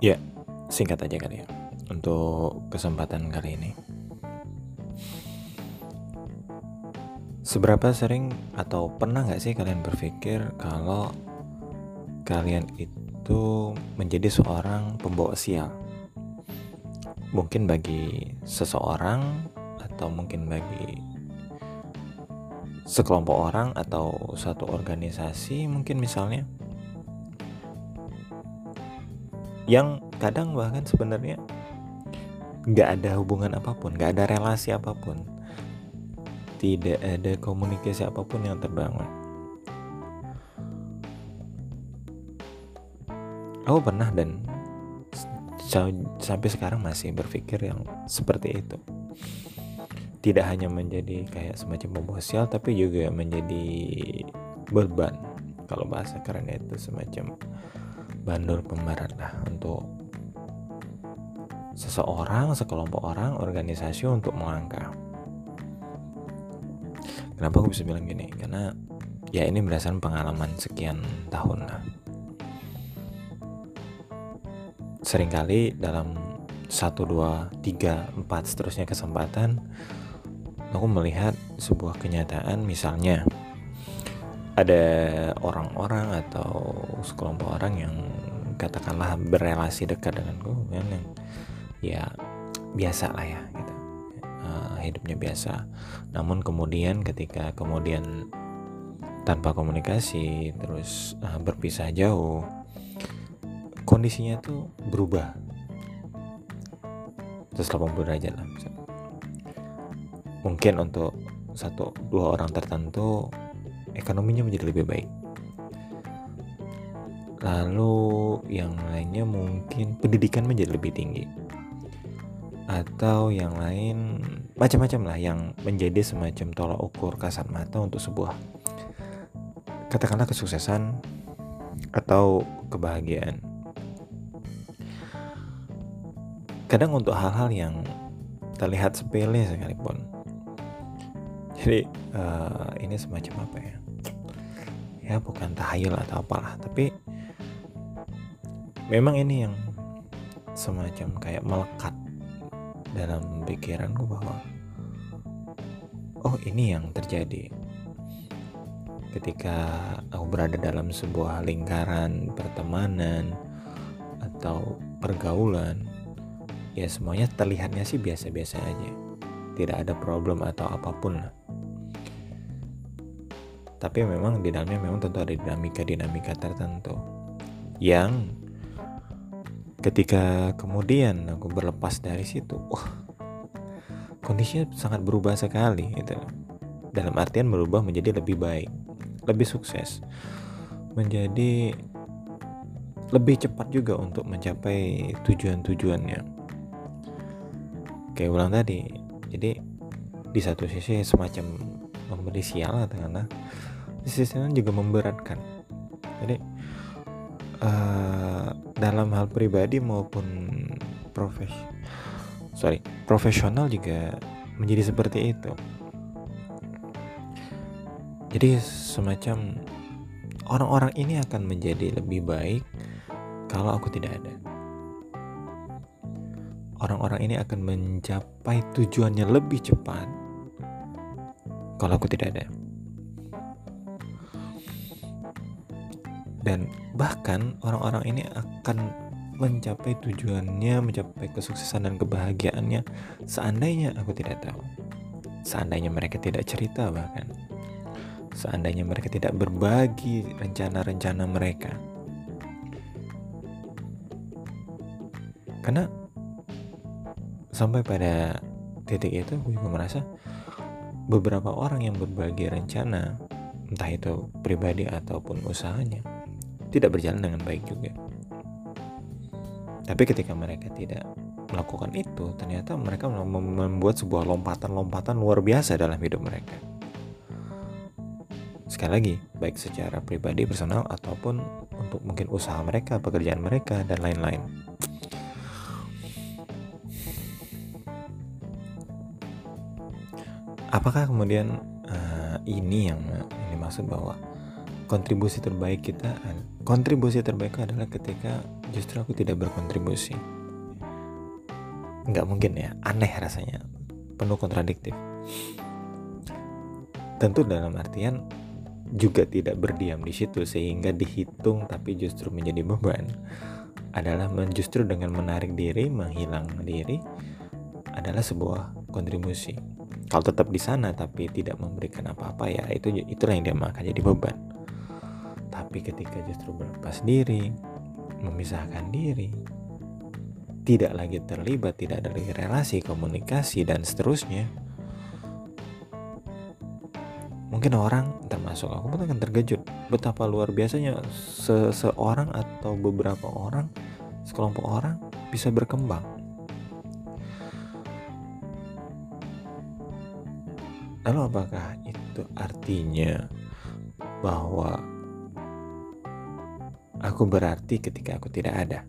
Ya, singkat aja kali ya untuk kesempatan kali ini. Seberapa sering atau pernah nggak sih kalian berpikir kalau kalian itu menjadi seorang pembawa sial? Mungkin bagi seseorang atau mungkin bagi sekelompok orang atau satu organisasi mungkin misalnya yang kadang bahkan sebenarnya nggak ada hubungan apa pun, nggak ada relasi apa pun, tidak ada komunikasi apa pun yang terbangun. Aku pernah dan sampai sekarang masih berpikir yang seperti itu. Tidak hanya menjadi kayak semacam pembawa sial, tapi juga menjadi beban. Kalau bahasa keren itu semacam bandul pembarat lah untuk seseorang, sekelompok orang, organisasi untuk melangkah. Kenapa aku bisa bilang gini? Karena ya ini berdasarkan pengalaman sekian tahun lah. Seringkali dalam satu dua tiga empat seterusnya kesempatan aku melihat sebuah kenyataan misalnya ada orang-orang atau sekelompok orang yang katakanlah berelasi dekat denganku kan yang ya biasa lah ya gitu. Uh, hidupnya biasa. Namun kemudian ketika kemudian tanpa komunikasi terus uh, berpisah jauh kondisinya tuh berubah. 180 derajat lah misalnya. mungkin untuk satu dua orang tertentu ekonominya menjadi lebih baik. Lalu yang lainnya mungkin pendidikan menjadi lebih tinggi. Atau yang lain macam-macam lah yang menjadi semacam tolak ukur kasat mata untuk sebuah katakanlah kesuksesan atau kebahagiaan. Kadang untuk hal-hal yang terlihat sepele sekalipun jadi uh, ini semacam apa ya? Ya bukan tahayul atau apalah tapi memang ini yang semacam kayak melekat dalam pikiranku bahwa oh ini yang terjadi. Ketika aku berada dalam sebuah lingkaran pertemanan atau pergaulan ya semuanya terlihatnya sih biasa-biasa aja. Tidak ada problem atau apa pun lah tapi memang di dalamnya memang tentu ada dinamika-dinamika tertentu. Yang ketika kemudian aku berlepas dari situ wah kondisinya sangat berubah sekali gitu. Dalam artian berubah menjadi lebih baik lebih sukses menjadi lebih cepat juga untuk mencapai tujuan-tujuannya. Kayak ulang tadi jadi di satu sisi semacam memberi sial karena lain juga memberatkan. Jadi uh, dalam hal pribadi maupun profes sorry profesional juga menjadi seperti itu. Jadi semacam orang-orang ini akan menjadi lebih baik kalau aku tidak ada. Orang-orang ini akan mencapai tujuannya lebih cepat kalau aku tidak ada dan bahkan orang-orang ini akan mencapai tujuannya, mencapai kesuksesan dan kebahagiaannya seandainya aku tidak tahu. Seandainya mereka tidak cerita bahkan. Seandainya mereka tidak berbagi rencana-rencana mereka. Karena sampai pada titik itu aku juga merasa beberapa orang yang berbagi rencana entah itu pribadi ataupun usahanya tidak berjalan dengan baik juga. Tapi ketika mereka tidak melakukan itu, ternyata mereka membuat sebuah lompatan-lompatan luar biasa dalam hidup mereka. Sekali lagi, baik secara pribadi, personal, ataupun untuk mungkin usaha mereka, pekerjaan mereka, dan lain-lain. Apakah kemudian uh, ini yang ini maksud bahwa kontribusi terbaik kita kontribusi terbaik adalah ketika justru aku tidak berkontribusi? Nggak mungkin ya aneh rasanya penuh kontradiktif. Tentu dalam artian juga tidak berdiam di situ sehingga dihitung tapi justru menjadi beban adalah justru dengan menarik diri menghilang diri adalah sebuah kontribusi kalau tetap di sana tapi tidak memberikan apa-apa ya itu itulah yang dia makan jadi beban. Tapi ketika justru berlepas diri memisahkan diri tidak lagi terlibat tidak ada lagi relasi komunikasi dan seterusnya mungkin orang termasuk aku pun akan terkejut. Betapa luar biasanya seseorang atau beberapa orang sekelompok orang bisa berkembang lalu apakah itu artinya bahwa aku berarti ketika aku tidak ada